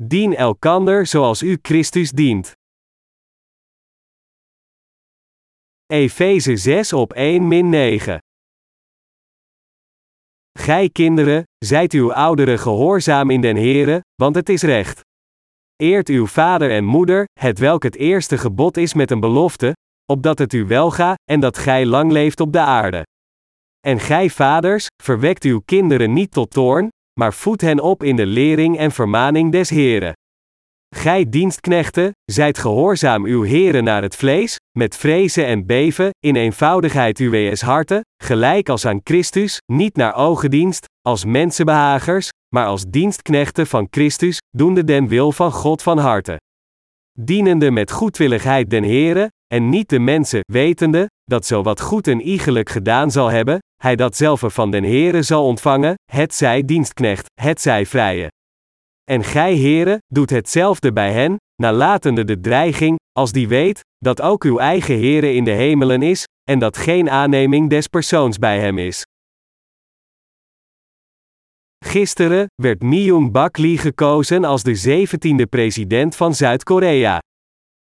Dien elkander zoals u Christus dient. Efeze 6 op 1 min 9. Gij kinderen, zijt uw ouderen gehoorzaam in den Here, want het is recht. Eert uw vader en moeder, het welk het eerste gebod is met een belofte, opdat het u welga, en dat gij lang leeft op de aarde. En gij vaders, verwekt uw kinderen niet tot toorn, maar voed hen op in de lering en vermaning des Heren. Gij dienstknechten, zijt gehoorzaam uw heren naar het vlees, met vrezen en beven, in eenvoudigheid uws harten, gelijk als aan Christus, niet naar ogendienst, als mensenbehagers, maar als dienstknechten van Christus, doende den wil van God van harte. Dienende met goedwilligheid den Heren, en niet de mensen, wetende, dat zo wat goed en iegelijk gedaan zal hebben, hij dat zelf van den Heren zal ontvangen, het zij dienstknecht, het zij vrije. En gij heren, doet hetzelfde bij hen, nalatende de dreiging, als die weet, dat ook uw eigen heren in de hemelen is, en dat geen aanneming des persoons bij hem is. Gisteren werd Myung Lee gekozen als de 17e president van Zuid-Korea.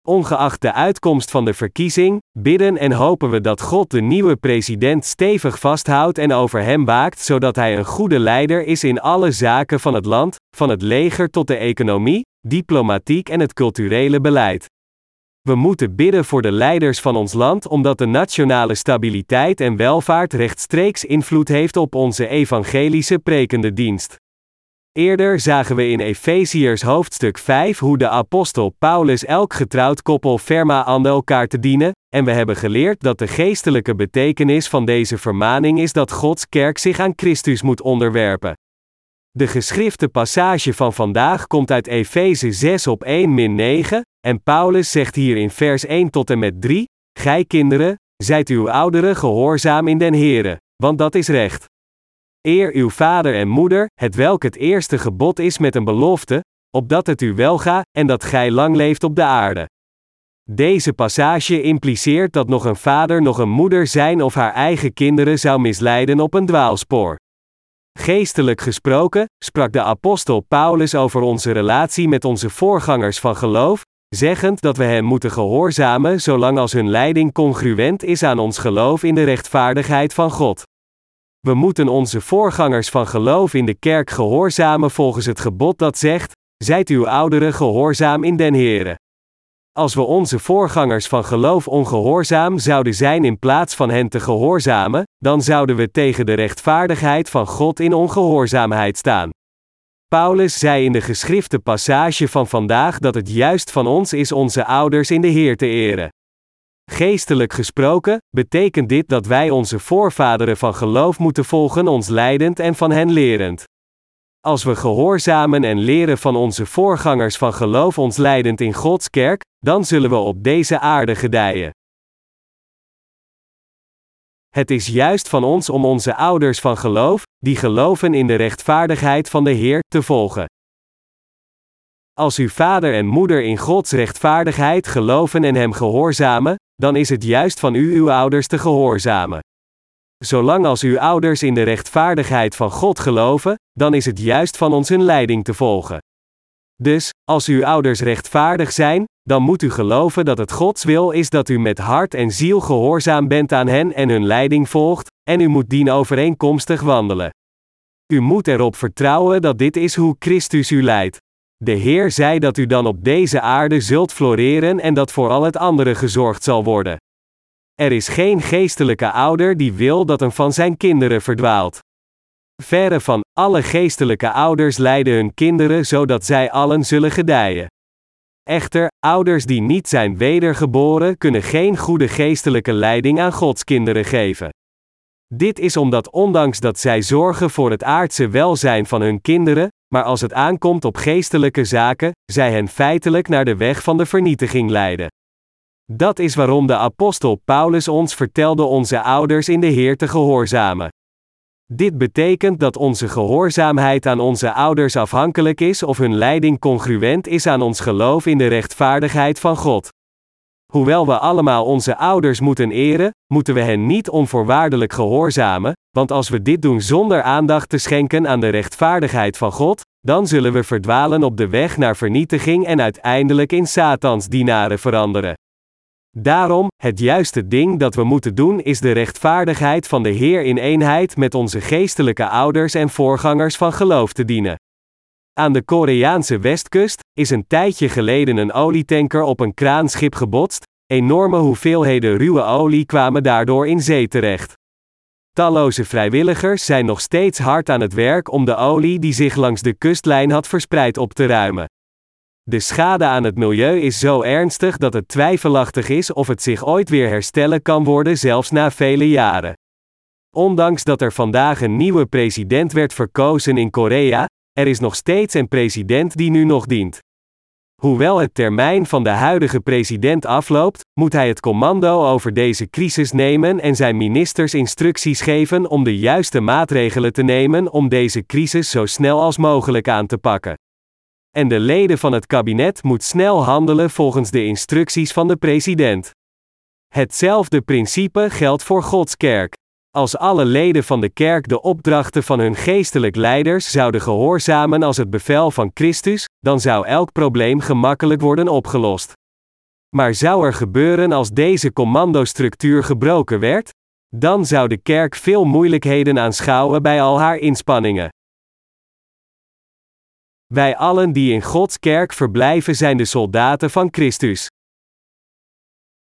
Ongeacht de uitkomst van de verkiezing, bidden en hopen we dat God de nieuwe president stevig vasthoudt en over hem waakt, zodat hij een goede leider is in alle zaken van het land, van het leger tot de economie, diplomatiek en het culturele beleid. We moeten bidden voor de leiders van ons land omdat de nationale stabiliteit en welvaart rechtstreeks invloed heeft op onze evangelische prekende dienst. Eerder zagen we in Efeziërs hoofdstuk 5 hoe de apostel Paulus elk getrouwd koppel ferma aan elkaar te dienen, en we hebben geleerd dat de geestelijke betekenis van deze vermaning is dat Gods kerk zich aan Christus moet onderwerpen. De geschrifte passage van vandaag komt uit Efeze 6 op 1 min 9, en Paulus zegt hier in vers 1 tot en met 3, Gij kinderen, zijt uw ouderen gehoorzaam in den Here, want dat is recht. Eer uw vader en moeder, het welk het eerste gebod is met een belofte, opdat het u welga, en dat gij lang leeft op de aarde. Deze passage impliceert dat nog een vader nog een moeder zijn of haar eigen kinderen zou misleiden op een dwaalspoor. Geestelijk gesproken, sprak de apostel Paulus over onze relatie met onze voorgangers van geloof, zeggend dat we hen moeten gehoorzamen zolang als hun leiding congruent is aan ons geloof in de rechtvaardigheid van God. We moeten onze voorgangers van geloof in de kerk gehoorzamen volgens het gebod dat zegt: Zijt uw ouderen gehoorzaam in den Here. Als we onze voorgangers van geloof ongehoorzaam zouden zijn in plaats van hen te gehoorzamen, dan zouden we tegen de rechtvaardigheid van God in ongehoorzaamheid staan. Paulus zei in de geschrifte passage van vandaag dat het juist van ons is onze ouders in de Heer te eren. Geestelijk gesproken, betekent dit dat wij onze voorvaderen van geloof moeten volgen, ons leidend en van hen lerend. Als we gehoorzamen en leren van onze voorgangers van geloof ons leidend in Gods kerk, dan zullen we op deze aarde gedijen. Het is juist van ons om onze ouders van geloof, die geloven in de rechtvaardigheid van de Heer, te volgen. Als uw vader en moeder in Gods rechtvaardigheid geloven en Hem gehoorzamen, dan is het juist van u uw ouders te gehoorzamen. Zolang als uw ouders in de rechtvaardigheid van God geloven, dan is het juist van ons hun leiding te volgen. Dus, als uw ouders rechtvaardig zijn, dan moet u geloven dat het Gods wil is dat u met hart en ziel gehoorzaam bent aan hen en hun leiding volgt, en u moet dien overeenkomstig wandelen. U moet erop vertrouwen dat dit is hoe Christus u leidt. De Heer zei dat u dan op deze aarde zult floreren en dat voor al het andere gezorgd zal worden. Er is geen geestelijke ouder die wil dat een van zijn kinderen verdwaalt. Verre van alle geestelijke ouders leiden hun kinderen zodat zij allen zullen gedijen. Echter, ouders die niet zijn wedergeboren kunnen geen goede geestelijke leiding aan Gods kinderen geven. Dit is omdat ondanks dat zij zorgen voor het aardse welzijn van hun kinderen, maar als het aankomt op geestelijke zaken, zij hen feitelijk naar de weg van de vernietiging leiden. Dat is waarom de apostel Paulus ons vertelde onze ouders in de Heer te gehoorzamen. Dit betekent dat onze gehoorzaamheid aan onze ouders afhankelijk is of hun leiding congruent is aan ons geloof in de rechtvaardigheid van God. Hoewel we allemaal onze ouders moeten eren, moeten we hen niet onvoorwaardelijk gehoorzamen, want als we dit doen zonder aandacht te schenken aan de rechtvaardigheid van God, dan zullen we verdwalen op de weg naar vernietiging en uiteindelijk in Satans dienaren veranderen. Daarom, het juiste ding dat we moeten doen is de rechtvaardigheid van de Heer in eenheid met onze geestelijke ouders en voorgangers van geloof te dienen. Aan de Koreaanse westkust is een tijdje geleden een olietanker op een kraanschip gebotst, enorme hoeveelheden ruwe olie kwamen daardoor in zee terecht. Talloze vrijwilligers zijn nog steeds hard aan het werk om de olie die zich langs de kustlijn had verspreid op te ruimen. De schade aan het milieu is zo ernstig dat het twijfelachtig is of het zich ooit weer herstellen kan worden, zelfs na vele jaren. Ondanks dat er vandaag een nieuwe president werd verkozen in Korea, er is nog steeds een president die nu nog dient. Hoewel het termijn van de huidige president afloopt, moet hij het commando over deze crisis nemen en zijn ministers instructies geven om de juiste maatregelen te nemen om deze crisis zo snel als mogelijk aan te pakken. En de leden van het kabinet moet snel handelen volgens de instructies van de president. Hetzelfde principe geldt voor Gods kerk. Als alle leden van de kerk de opdrachten van hun geestelijk leiders zouden gehoorzamen als het bevel van Christus, dan zou elk probleem gemakkelijk worden opgelost. Maar zou er gebeuren als deze commandostructuur gebroken werd? Dan zou de kerk veel moeilijkheden aanschouwen bij al haar inspanningen. Wij allen die in Gods kerk verblijven zijn de soldaten van Christus.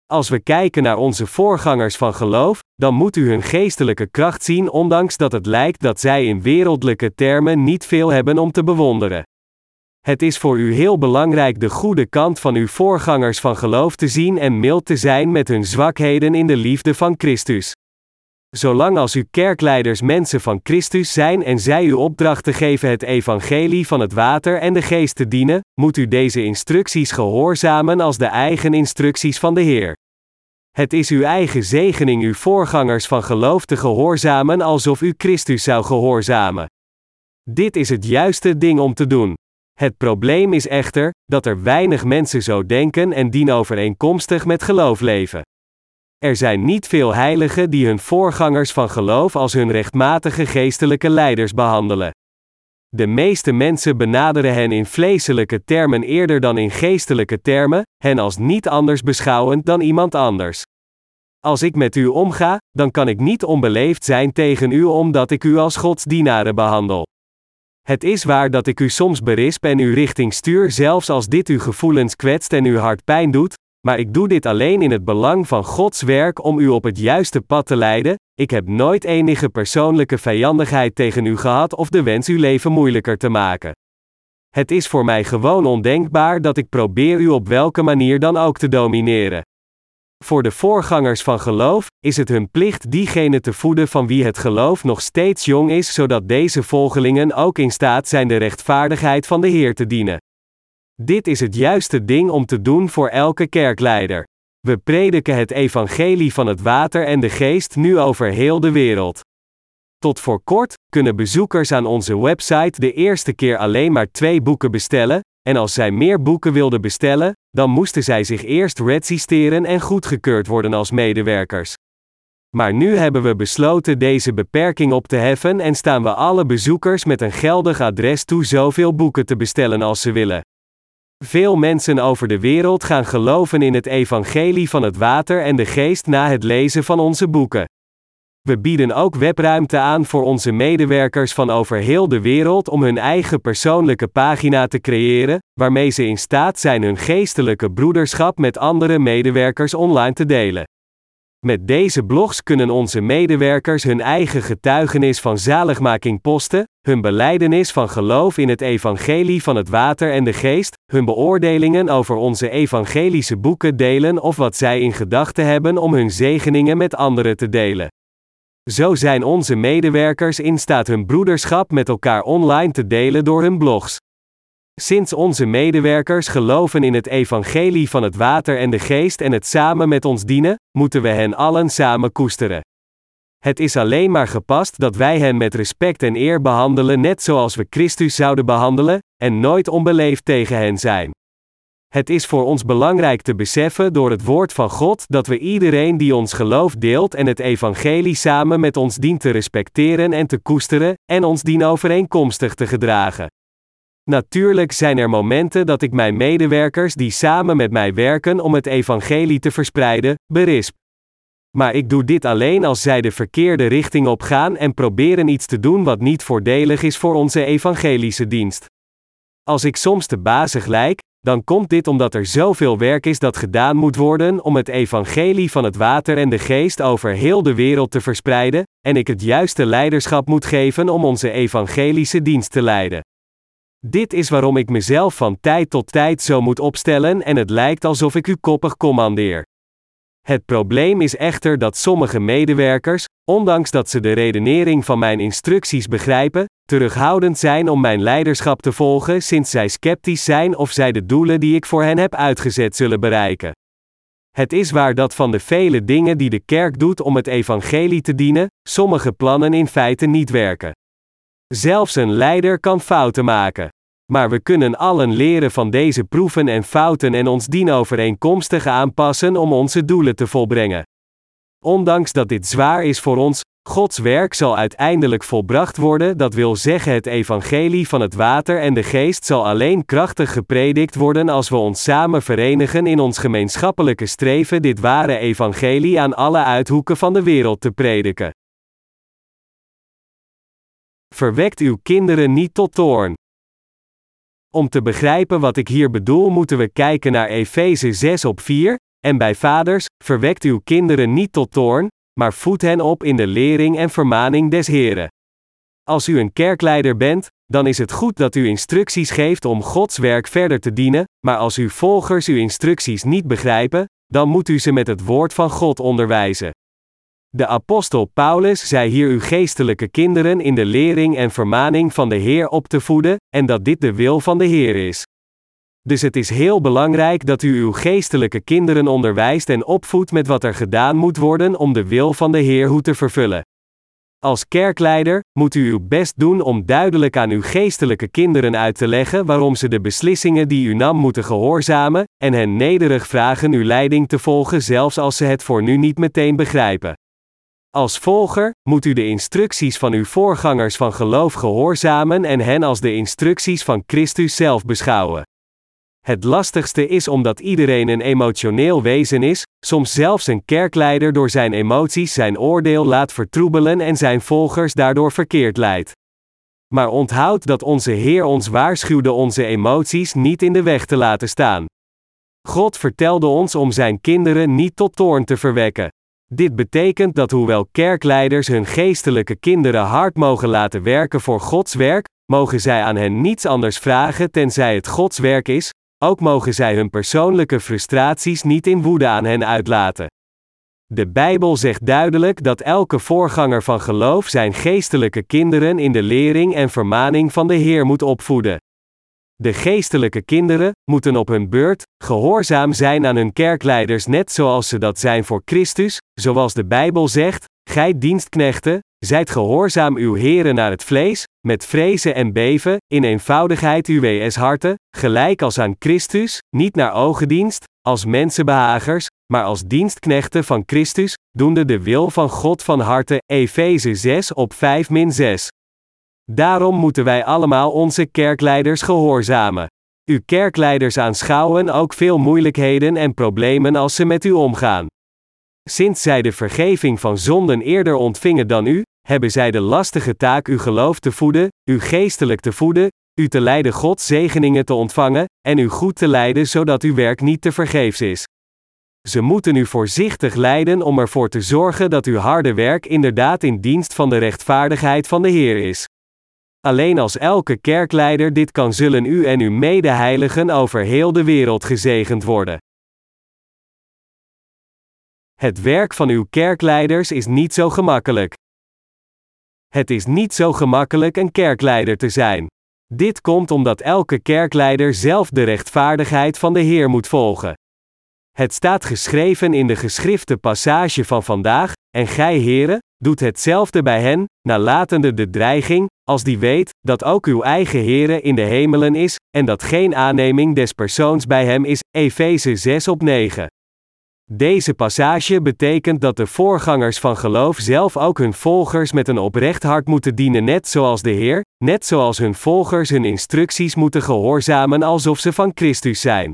Als we kijken naar onze voorgangers van geloof, dan moet u hun geestelijke kracht zien, ondanks dat het lijkt dat zij in wereldlijke termen niet veel hebben om te bewonderen. Het is voor u heel belangrijk de goede kant van uw voorgangers van geloof te zien en mild te zijn met hun zwakheden in de liefde van Christus. Zolang als uw kerkleiders mensen van Christus zijn en zij u opdrachten geven het evangelie van het water en de geest te dienen, moet u deze instructies gehoorzamen als de eigen instructies van de Heer. Het is uw eigen zegening uw voorgangers van geloof te gehoorzamen alsof u Christus zou gehoorzamen. Dit is het juiste ding om te doen. Het probleem is echter dat er weinig mensen zo denken en dienovereenkomstig met geloof leven. Er zijn niet veel heiligen die hun voorgangers van geloof als hun rechtmatige geestelijke leiders behandelen. De meeste mensen benaderen hen in vleeselijke termen eerder dan in geestelijke termen, hen als niet anders beschouwend dan iemand anders. Als ik met u omga, dan kan ik niet onbeleefd zijn tegen u omdat ik u als godsdienaren behandel. Het is waar dat ik u soms berisp en u richting stuur, zelfs als dit uw gevoelens kwetst en uw hart pijn doet, maar ik doe dit alleen in het belang van Gods werk om u op het juiste pad te leiden. Ik heb nooit enige persoonlijke vijandigheid tegen u gehad of de wens uw leven moeilijker te maken. Het is voor mij gewoon ondenkbaar dat ik probeer u op welke manier dan ook te domineren. Voor de voorgangers van geloof is het hun plicht diegene te voeden van wie het geloof nog steeds jong is, zodat deze volgelingen ook in staat zijn de rechtvaardigheid van de Heer te dienen. Dit is het juiste ding om te doen voor elke kerkleider. We prediken het evangelie van het water en de geest nu over heel de wereld. Tot voor kort kunnen bezoekers aan onze website de eerste keer alleen maar twee boeken bestellen, en als zij meer boeken wilden bestellen, dan moesten zij zich eerst registreren en goedgekeurd worden als medewerkers. Maar nu hebben we besloten deze beperking op te heffen en staan we alle bezoekers met een geldig adres toe zoveel boeken te bestellen als ze willen. Veel mensen over de wereld gaan geloven in het evangelie van het water en de geest na het lezen van onze boeken. We bieden ook webruimte aan voor onze medewerkers van over heel de wereld om hun eigen persoonlijke pagina te creëren, waarmee ze in staat zijn hun geestelijke broederschap met andere medewerkers online te delen. Met deze blogs kunnen onze medewerkers hun eigen getuigenis van zaligmaking posten, hun beleidenis van geloof in het evangelie van het water en de geest, hun beoordelingen over onze evangelische boeken delen of wat zij in gedachten hebben om hun zegeningen met anderen te delen. Zo zijn onze medewerkers in staat hun broederschap met elkaar online te delen door hun blogs. Sinds onze medewerkers geloven in het evangelie van het water en de geest en het samen met ons dienen, moeten we hen allen samen koesteren. Het is alleen maar gepast dat wij hen met respect en eer behandelen, net zoals we Christus zouden behandelen, en nooit onbeleefd tegen hen zijn. Het is voor ons belangrijk te beseffen door het woord van God dat we iedereen die ons geloof deelt en het evangelie samen met ons dient te respecteren en te koesteren, en ons dien overeenkomstig te gedragen. Natuurlijk zijn er momenten dat ik mijn medewerkers die samen met mij werken om het evangelie te verspreiden, berisp. Maar ik doe dit alleen als zij de verkeerde richting op gaan en proberen iets te doen wat niet voordelig is voor onze evangelische dienst. Als ik soms te bazig lijk, dan komt dit omdat er zoveel werk is dat gedaan moet worden om het evangelie van het water en de geest over heel de wereld te verspreiden, en ik het juiste leiderschap moet geven om onze evangelische dienst te leiden. Dit is waarom ik mezelf van tijd tot tijd zo moet opstellen en het lijkt alsof ik u koppig commandeer. Het probleem is echter dat sommige medewerkers, ondanks dat ze de redenering van mijn instructies begrijpen, terughoudend zijn om mijn leiderschap te volgen sinds zij sceptisch zijn of zij de doelen die ik voor hen heb uitgezet zullen bereiken. Het is waar dat van de vele dingen die de kerk doet om het evangelie te dienen, sommige plannen in feite niet werken. Zelfs een leider kan fouten maken. Maar we kunnen allen leren van deze proeven en fouten en ons dienovereenkomstig aanpassen om onze doelen te volbrengen. Ondanks dat dit zwaar is voor ons, Gods werk zal uiteindelijk volbracht worden, dat wil zeggen het evangelie van het water en de geest zal alleen krachtig gepredikt worden als we ons samen verenigen in ons gemeenschappelijke streven dit ware evangelie aan alle uithoeken van de wereld te prediken. Verwekt uw kinderen niet tot toorn. Om te begrijpen wat ik hier bedoel, moeten we kijken naar Efeze 6 op 4. En bij vaders, verwekt uw kinderen niet tot toorn, maar voed hen op in de lering en vermaning des Heren. Als u een kerkleider bent, dan is het goed dat u instructies geeft om Gods werk verder te dienen, maar als uw volgers uw instructies niet begrijpen, dan moet u ze met het woord van God onderwijzen. De apostel Paulus zei hier uw geestelijke kinderen in de lering en vermaning van de Heer op te voeden, en dat dit de wil van de Heer is. Dus het is heel belangrijk dat u uw geestelijke kinderen onderwijst en opvoedt met wat er gedaan moet worden om de wil van de Heer hoe te vervullen. Als kerkleider moet u uw best doen om duidelijk aan uw geestelijke kinderen uit te leggen waarom ze de beslissingen die u nam moeten gehoorzamen, en hen nederig vragen uw leiding te volgen zelfs als ze het voor nu niet meteen begrijpen. Als volger moet u de instructies van uw voorgangers van geloof gehoorzamen en hen als de instructies van Christus zelf beschouwen. Het lastigste is omdat iedereen een emotioneel wezen is, soms zelfs een kerkleider door zijn emoties zijn oordeel laat vertroebelen en zijn volgers daardoor verkeerd leidt. Maar onthoud dat onze Heer ons waarschuwde onze emoties niet in de weg te laten staan. God vertelde ons om zijn kinderen niet tot toorn te verwekken. Dit betekent dat hoewel kerkleiders hun geestelijke kinderen hard mogen laten werken voor Gods werk, mogen zij aan hen niets anders vragen tenzij het Gods werk is, ook mogen zij hun persoonlijke frustraties niet in woede aan hen uitlaten. De Bijbel zegt duidelijk dat elke voorganger van geloof zijn geestelijke kinderen in de lering en vermaning van de Heer moet opvoeden. De geestelijke kinderen moeten op hun beurt gehoorzaam zijn aan hun kerkleiders, net zoals ze dat zijn voor Christus, zoals de Bijbel zegt: Gij dienstknechten, zijt gehoorzaam uw heren naar het vlees, met vrezen en beven, in eenvoudigheid uw harten, gelijk als aan Christus, niet naar ogendienst, als mensenbehagers, maar als dienstknechten van Christus, doende de wil van God van harte. Efeze 6 op 5 6. Daarom moeten wij allemaal onze kerkleiders gehoorzamen. Uw kerkleiders aanschouwen ook veel moeilijkheden en problemen als ze met u omgaan. Sinds zij de vergeving van zonden eerder ontvingen dan u, hebben zij de lastige taak uw geloof te voeden, u geestelijk te voeden, u te leiden Gods zegeningen te ontvangen, en u goed te leiden zodat uw werk niet te vergeefs is. Ze moeten u voorzichtig leiden om ervoor te zorgen dat uw harde werk inderdaad in dienst van de rechtvaardigheid van de Heer is. Alleen als elke kerkleider dit kan, zullen u en uw medeheiligen over heel de wereld gezegend worden. Het werk van uw kerkleiders is niet zo gemakkelijk. Het is niet zo gemakkelijk een kerkleider te zijn. Dit komt omdat elke kerkleider zelf de rechtvaardigheid van de Heer moet volgen. Het staat geschreven in de geschrifte passage van vandaag, en gij heren, doet hetzelfde bij hen, nalatende de dreiging, als die weet, dat ook uw eigen Heere in de hemelen is, en dat geen aanneming des persoons bij hem is, Efeze 6 op 9. Deze passage betekent dat de voorgangers van geloof zelf ook hun volgers met een oprecht hart moeten dienen, net zoals de Heer, net zoals hun volgers hun instructies moeten gehoorzamen alsof ze van Christus zijn.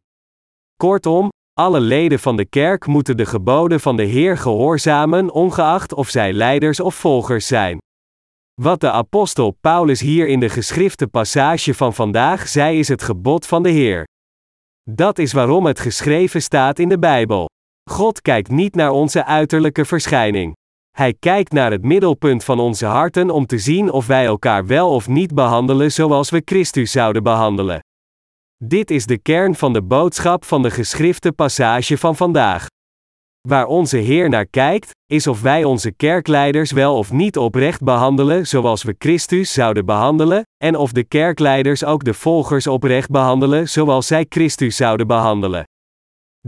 Kortom, alle leden van de kerk moeten de geboden van de Heer gehoorzamen, ongeacht of zij leiders of volgers zijn. Wat de apostel Paulus hier in de geschrifte passage van vandaag zei is het gebod van de Heer. Dat is waarom het geschreven staat in de Bijbel. God kijkt niet naar onze uiterlijke verschijning. Hij kijkt naar het middelpunt van onze harten om te zien of wij elkaar wel of niet behandelen zoals we Christus zouden behandelen. Dit is de kern van de boodschap van de geschrifte passage van vandaag. Waar onze Heer naar kijkt, is of wij onze kerkleiders wel of niet oprecht behandelen zoals we Christus zouden behandelen, en of de kerkleiders ook de volgers oprecht behandelen zoals zij Christus zouden behandelen.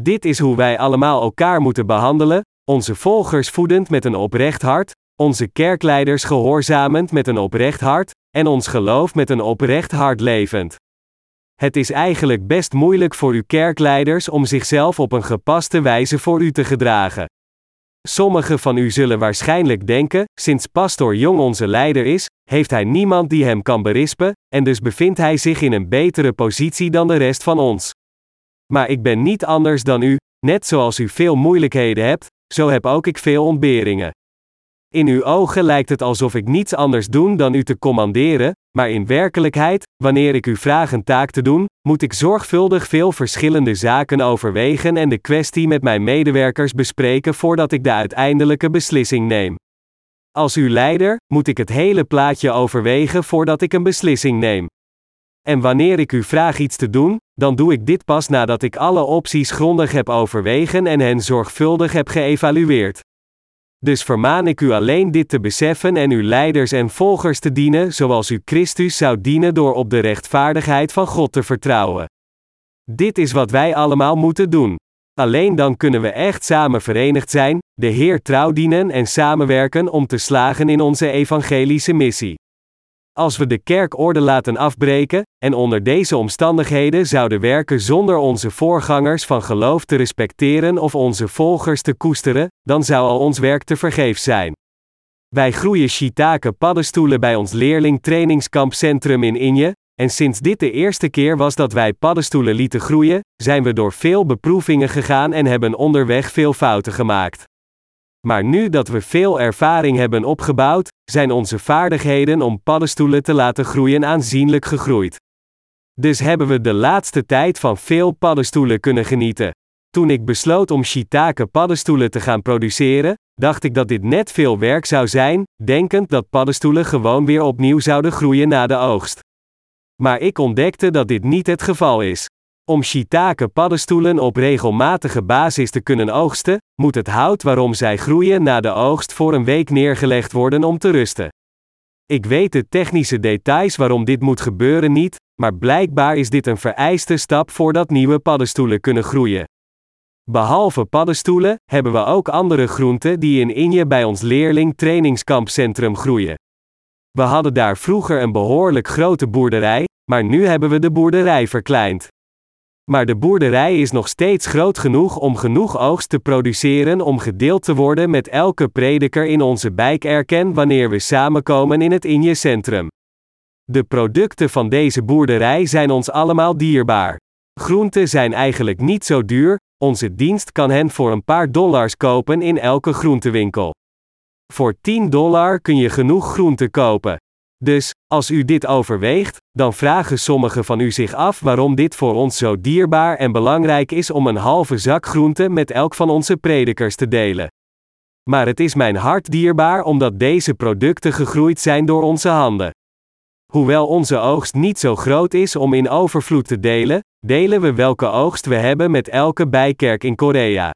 Dit is hoe wij allemaal elkaar moeten behandelen, onze volgers voedend met een oprecht hart, onze kerkleiders gehoorzamend met een oprecht hart, en ons geloof met een oprecht hart levend. Het is eigenlijk best moeilijk voor uw kerkleiders om zichzelf op een gepaste wijze voor u te gedragen. Sommigen van u zullen waarschijnlijk denken: sinds Pastor Jong onze leider is, heeft hij niemand die hem kan berispen, en dus bevindt hij zich in een betere positie dan de rest van ons. Maar ik ben niet anders dan u, net zoals u veel moeilijkheden hebt, zo heb ook ik veel ontberingen. In uw ogen lijkt het alsof ik niets anders doe dan u te commanderen, maar in werkelijkheid, wanneer ik u vraag een taak te doen, moet ik zorgvuldig veel verschillende zaken overwegen en de kwestie met mijn medewerkers bespreken voordat ik de uiteindelijke beslissing neem. Als uw leider, moet ik het hele plaatje overwegen voordat ik een beslissing neem. En wanneer ik u vraag iets te doen, dan doe ik dit pas nadat ik alle opties grondig heb overwegen en hen zorgvuldig heb geëvalueerd. Dus vermaan ik u alleen dit te beseffen en uw leiders en volgers te dienen zoals u Christus zou dienen door op de rechtvaardigheid van God te vertrouwen. Dit is wat wij allemaal moeten doen. Alleen dan kunnen we echt samen verenigd zijn, de Heer trouw dienen en samenwerken om te slagen in onze evangelische missie. Als we de kerkorde laten afbreken, en onder deze omstandigheden zouden werken zonder onze voorgangers van geloof te respecteren of onze volgers te koesteren, dan zou al ons werk te vergeef zijn. Wij groeien shiitake paddenstoelen bij ons leerling trainingskampcentrum in Inje, en sinds dit de eerste keer was dat wij paddenstoelen lieten groeien, zijn we door veel beproevingen gegaan en hebben onderweg veel fouten gemaakt. Maar nu dat we veel ervaring hebben opgebouwd, zijn onze vaardigheden om paddenstoelen te laten groeien aanzienlijk gegroeid. Dus hebben we de laatste tijd van veel paddenstoelen kunnen genieten. Toen ik besloot om shiitake paddenstoelen te gaan produceren, dacht ik dat dit net veel werk zou zijn, denkend dat paddenstoelen gewoon weer opnieuw zouden groeien na de oogst. Maar ik ontdekte dat dit niet het geval is. Om shiitake paddenstoelen op regelmatige basis te kunnen oogsten, moet het hout waarom zij groeien na de oogst voor een week neergelegd worden om te rusten. Ik weet de technische details waarom dit moet gebeuren niet, maar blijkbaar is dit een vereiste stap voordat nieuwe paddenstoelen kunnen groeien. Behalve paddenstoelen, hebben we ook andere groenten die in Inje bij ons leerling trainingskampcentrum groeien. We hadden daar vroeger een behoorlijk grote boerderij, maar nu hebben we de boerderij verkleind. Maar de boerderij is nog steeds groot genoeg om genoeg oogst te produceren om gedeeld te worden met elke prediker in onze bijkerken wanneer we samenkomen in het Inje Centrum. De producten van deze boerderij zijn ons allemaal dierbaar. Groenten zijn eigenlijk niet zo duur, onze dienst kan hen voor een paar dollars kopen in elke groentewinkel. Voor 10 dollar kun je genoeg groenten kopen. Dus, als u dit overweegt, dan vragen sommigen van u zich af waarom dit voor ons zo dierbaar en belangrijk is om een halve zak groente met elk van onze predikers te delen. Maar het is mijn hart dierbaar omdat deze producten gegroeid zijn door onze handen. Hoewel onze oogst niet zo groot is om in overvloed te delen, delen we welke oogst we hebben met elke bijkerk in Korea.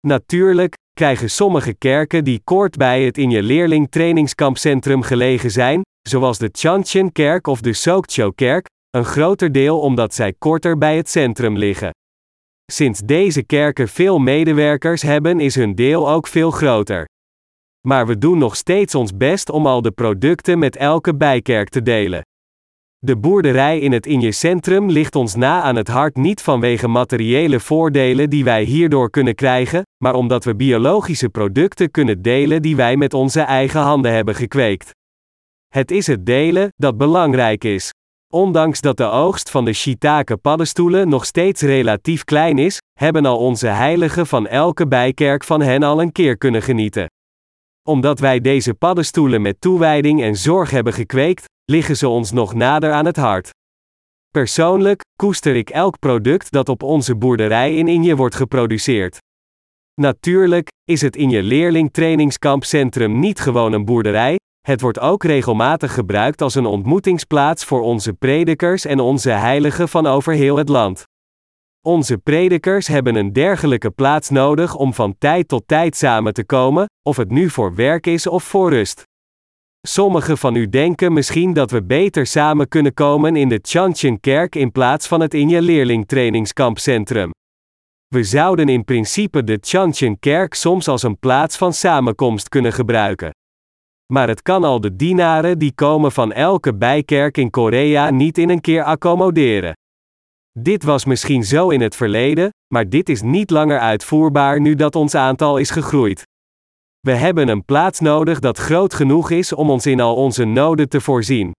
Natuurlijk, krijgen sommige kerken die kort bij het in je leerling trainingskampcentrum gelegen zijn, zoals de Chanchen kerk of de Sokcho kerk, een groter deel omdat zij korter bij het centrum liggen. Sinds deze kerken veel medewerkers hebben is hun deel ook veel groter. Maar we doen nog steeds ons best om al de producten met elke bijkerk te delen. De boerderij in het Inje Centrum ligt ons na aan het hart niet vanwege materiële voordelen die wij hierdoor kunnen krijgen, maar omdat we biologische producten kunnen delen die wij met onze eigen handen hebben gekweekt. Het is het delen dat belangrijk is. Ondanks dat de oogst van de shiitake paddenstoelen nog steeds relatief klein is, hebben al onze heiligen van elke bijkerk van hen al een keer kunnen genieten. Omdat wij deze paddenstoelen met toewijding en zorg hebben gekweekt, liggen ze ons nog nader aan het hart. Persoonlijk koester ik elk product dat op onze boerderij in Inje wordt geproduceerd. Natuurlijk is het Inje leerlingtrainingskampcentrum niet gewoon een boerderij, het wordt ook regelmatig gebruikt als een ontmoetingsplaats voor onze predikers en onze heiligen van over heel het land. Onze predikers hebben een dergelijke plaats nodig om van tijd tot tijd samen te komen, of het nu voor werk is of voor rust. Sommigen van u denken misschien dat we beter samen kunnen komen in de Chanchenkerk in plaats van het Inje Leerlingtrainingskampcentrum. We zouden in principe de Chanchenkerk soms als een plaats van samenkomst kunnen gebruiken. Maar het kan al de dienaren die komen van elke bijkerk in Korea niet in een keer accommoderen. Dit was misschien zo in het verleden, maar dit is niet langer uitvoerbaar nu dat ons aantal is gegroeid. We hebben een plaats nodig dat groot genoeg is om ons in al onze noden te voorzien.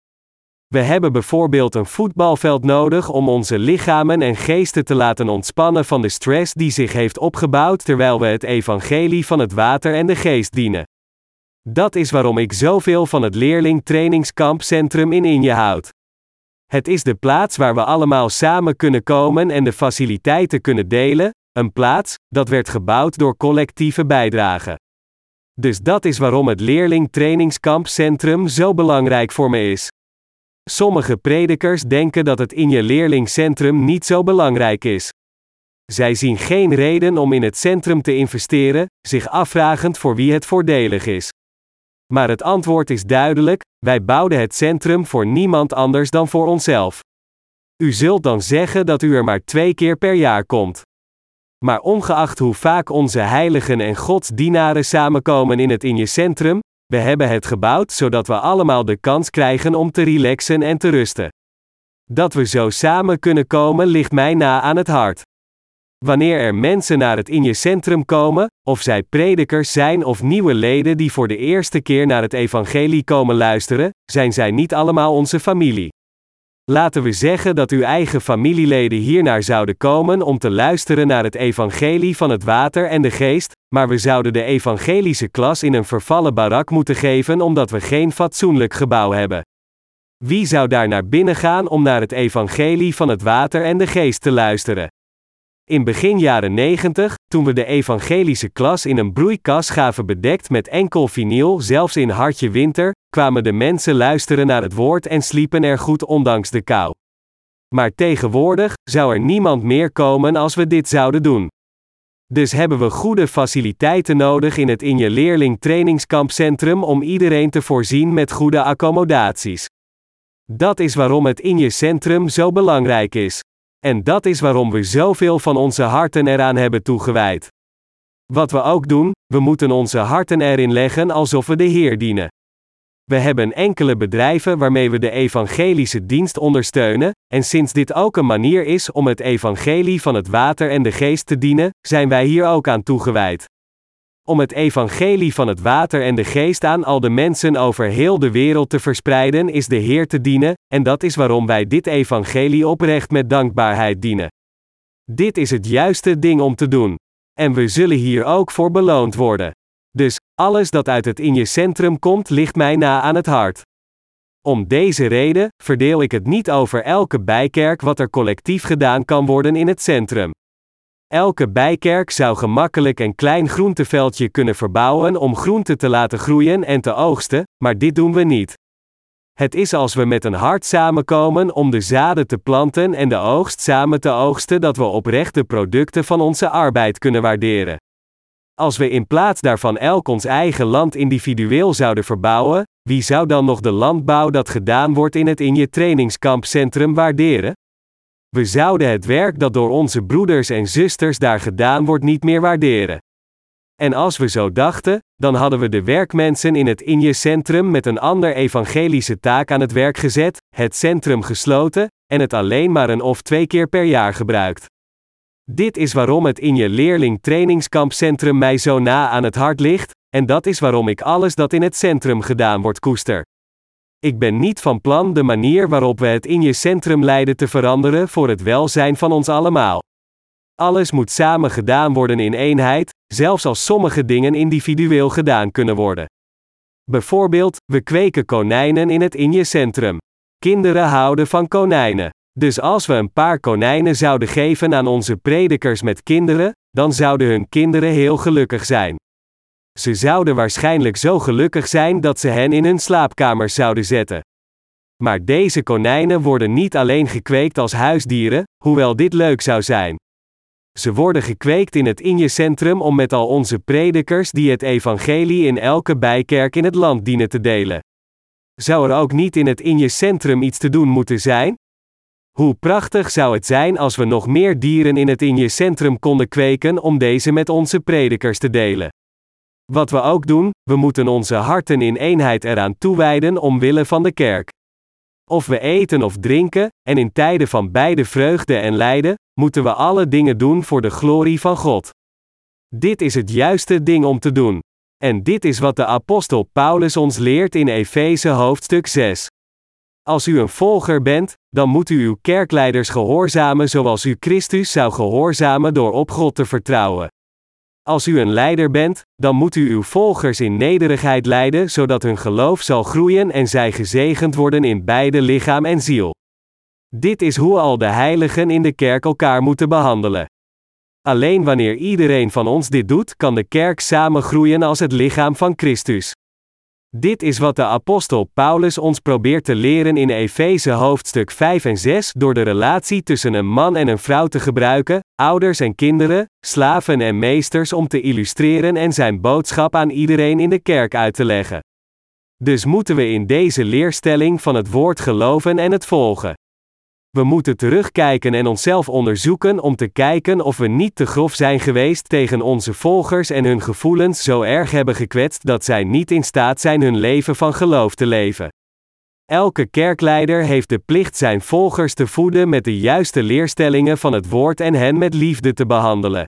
We hebben bijvoorbeeld een voetbalveld nodig om onze lichamen en geesten te laten ontspannen van de stress die zich heeft opgebouwd terwijl we het evangelie van het water en de geest dienen. Dat is waarom ik zoveel van het leerlingtrainingskampcentrum in Inje houd. Het is de plaats waar we allemaal samen kunnen komen en de faciliteiten kunnen delen, een plaats dat werd gebouwd door collectieve bijdrage. Dus dat is waarom het leerlingtrainingskampcentrum zo belangrijk voor me is. Sommige predikers denken dat het in je leerlingcentrum niet zo belangrijk is. Zij zien geen reden om in het centrum te investeren, zich afvragend voor wie het voordelig is. Maar het antwoord is duidelijk: wij bouwden het centrum voor niemand anders dan voor onszelf. U zult dan zeggen dat u er maar twee keer per jaar komt. Maar ongeacht hoe vaak onze heiligen en godsdienaren samenkomen in het in je centrum, we hebben het gebouwd zodat we allemaal de kans krijgen om te relaxen en te rusten. Dat we zo samen kunnen komen ligt mij na aan het hart. Wanneer er mensen naar het in je centrum komen, of zij predikers zijn of nieuwe leden die voor de eerste keer naar het evangelie komen luisteren, zijn zij niet allemaal onze familie. Laten we zeggen dat uw eigen familieleden hiernaar zouden komen om te luisteren naar het evangelie van het water en de geest, maar we zouden de evangelische klas in een vervallen barak moeten geven omdat we geen fatsoenlijk gebouw hebben. Wie zou daar naar binnen gaan om naar het evangelie van het water en de geest te luisteren? In begin jaren 90, toen we de evangelische klas in een broeikas gaven bedekt met enkel vinyl, zelfs in hartje winter, kwamen de mensen luisteren naar het woord en sliepen er goed ondanks de kou. Maar tegenwoordig zou er niemand meer komen als we dit zouden doen. Dus hebben we goede faciliteiten nodig in het in je leerling trainingskampcentrum om iedereen te voorzien met goede accommodaties. Dat is waarom het in je centrum zo belangrijk is. En dat is waarom we zoveel van onze harten eraan hebben toegewijd. Wat we ook doen, we moeten onze harten erin leggen alsof we de Heer dienen. We hebben enkele bedrijven waarmee we de evangelische dienst ondersteunen, en sinds dit ook een manier is om het evangelie van het water en de geest te dienen, zijn wij hier ook aan toegewijd. Om het evangelie van het water en de geest aan al de mensen over heel de wereld te verspreiden is de Heer te dienen, en dat is waarom wij dit evangelie oprecht met dankbaarheid dienen. Dit is het juiste ding om te doen. En we zullen hier ook voor beloond worden. Alles dat uit het in je centrum komt ligt mij na aan het hart. Om deze reden verdeel ik het niet over elke bijkerk wat er collectief gedaan kan worden in het centrum. Elke bijkerk zou gemakkelijk een klein groenteveldje kunnen verbouwen om groenten te laten groeien en te oogsten, maar dit doen we niet. Het is als we met een hart samenkomen om de zaden te planten en de oogst samen te oogsten dat we oprecht de producten van onze arbeid kunnen waarderen. Als we in plaats daarvan elk ons eigen land individueel zouden verbouwen, wie zou dan nog de landbouw dat gedaan wordt in het in je trainingskampcentrum waarderen? We zouden het werk dat door onze broeders en zusters daar gedaan wordt niet meer waarderen. En als we zo dachten, dan hadden we de werkmensen in het Inje-centrum met een ander evangelische taak aan het werk gezet, het centrum gesloten, en het alleen maar een of twee keer per jaar gebruikt. Dit is waarom het Inje Leerling Trainingskampcentrum mij zo na aan het hart ligt, en dat is waarom ik alles dat in het centrum gedaan wordt koester. Ik ben niet van plan de manier waarop we het Inje Centrum leiden te veranderen voor het welzijn van ons allemaal. Alles moet samen gedaan worden in eenheid, zelfs als sommige dingen individueel gedaan kunnen worden. Bijvoorbeeld, we kweken konijnen in het Inje-centrum. Kinderen houden van konijnen. Dus als we een paar konijnen zouden geven aan onze predikers met kinderen, dan zouden hun kinderen heel gelukkig zijn. Ze zouden waarschijnlijk zo gelukkig zijn dat ze hen in hun slaapkamers zouden zetten. Maar deze konijnen worden niet alleen gekweekt als huisdieren, hoewel dit leuk zou zijn. Ze worden gekweekt in het Inje-centrum om met al onze predikers die het evangelie in elke bijkerk in het land dienen te delen. Zou er ook niet in het Inje-centrum iets te doen moeten zijn? Hoe prachtig zou het zijn als we nog meer dieren in het Inje-centrum konden kweken om deze met onze predikers te delen. Wat we ook doen, we moeten onze harten in eenheid eraan toewijden omwille van de kerk. Of we eten of drinken, en in tijden van beide vreugde en lijden, moeten we alle dingen doen voor de glorie van God. Dit is het juiste ding om te doen. En dit is wat de apostel Paulus ons leert in Efeze hoofdstuk 6. Als u een volger bent, dan moet u uw kerkleiders gehoorzamen zoals u Christus zou gehoorzamen door op God te vertrouwen. Als u een leider bent, dan moet u uw volgers in nederigheid leiden, zodat hun geloof zal groeien en zij gezegend worden in beide lichaam en ziel. Dit is hoe al de heiligen in de kerk elkaar moeten behandelen. Alleen wanneer iedereen van ons dit doet, kan de kerk samen groeien als het lichaam van Christus. Dit is wat de apostel Paulus ons probeert te leren in Efeze hoofdstuk 5 en 6 door de relatie tussen een man en een vrouw te gebruiken, ouders en kinderen, slaven en meesters om te illustreren en zijn boodschap aan iedereen in de kerk uit te leggen. Dus moeten we in deze leerstelling van het woord geloven en het volgen. We moeten terugkijken en onszelf onderzoeken om te kijken of we niet te grof zijn geweest tegen onze volgers en hun gevoelens zo erg hebben gekwetst dat zij niet in staat zijn hun leven van geloof te leven. Elke kerkleider heeft de plicht zijn volgers te voeden met de juiste leerstellingen van het woord en hen met liefde te behandelen.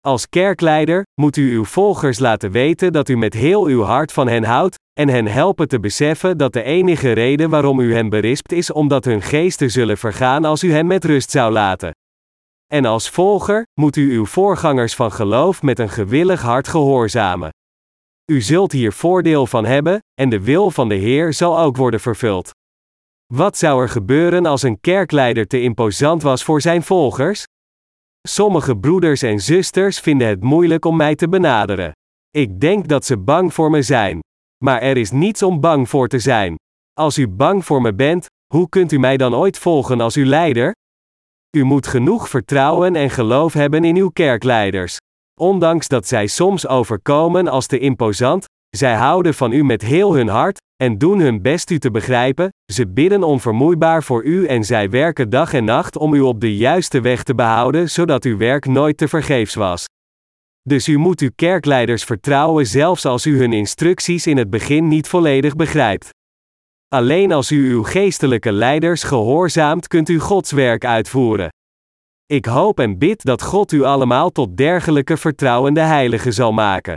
Als kerkleider moet u uw volgers laten weten dat u met heel uw hart van hen houdt, en hen helpen te beseffen dat de enige reden waarom u hen berispt is omdat hun geesten zullen vergaan als u hen met rust zou laten. En als volger moet u uw voorgangers van geloof met een gewillig hart gehoorzamen. U zult hier voordeel van hebben, en de wil van de Heer zal ook worden vervuld. Wat zou er gebeuren als een kerkleider te imposant was voor zijn volgers? Sommige broeders en zusters vinden het moeilijk om mij te benaderen. Ik denk dat ze bang voor me zijn. Maar er is niets om bang voor te zijn. Als u bang voor me bent, hoe kunt u mij dan ooit volgen als uw leider? U moet genoeg vertrouwen en geloof hebben in uw kerkleiders. Ondanks dat zij soms overkomen als te imposant, zij houden van u met heel hun hart, en doen hun best u te begrijpen, ze bidden onvermoeibaar voor u en zij werken dag en nacht om u op de juiste weg te behouden zodat uw werk nooit te vergeefs was. Dus u moet uw kerkleiders vertrouwen zelfs als u hun instructies in het begin niet volledig begrijpt. Alleen als u uw geestelijke leiders gehoorzaamt kunt u Gods werk uitvoeren. Ik hoop en bid dat God u allemaal tot dergelijke vertrouwende heiligen zal maken.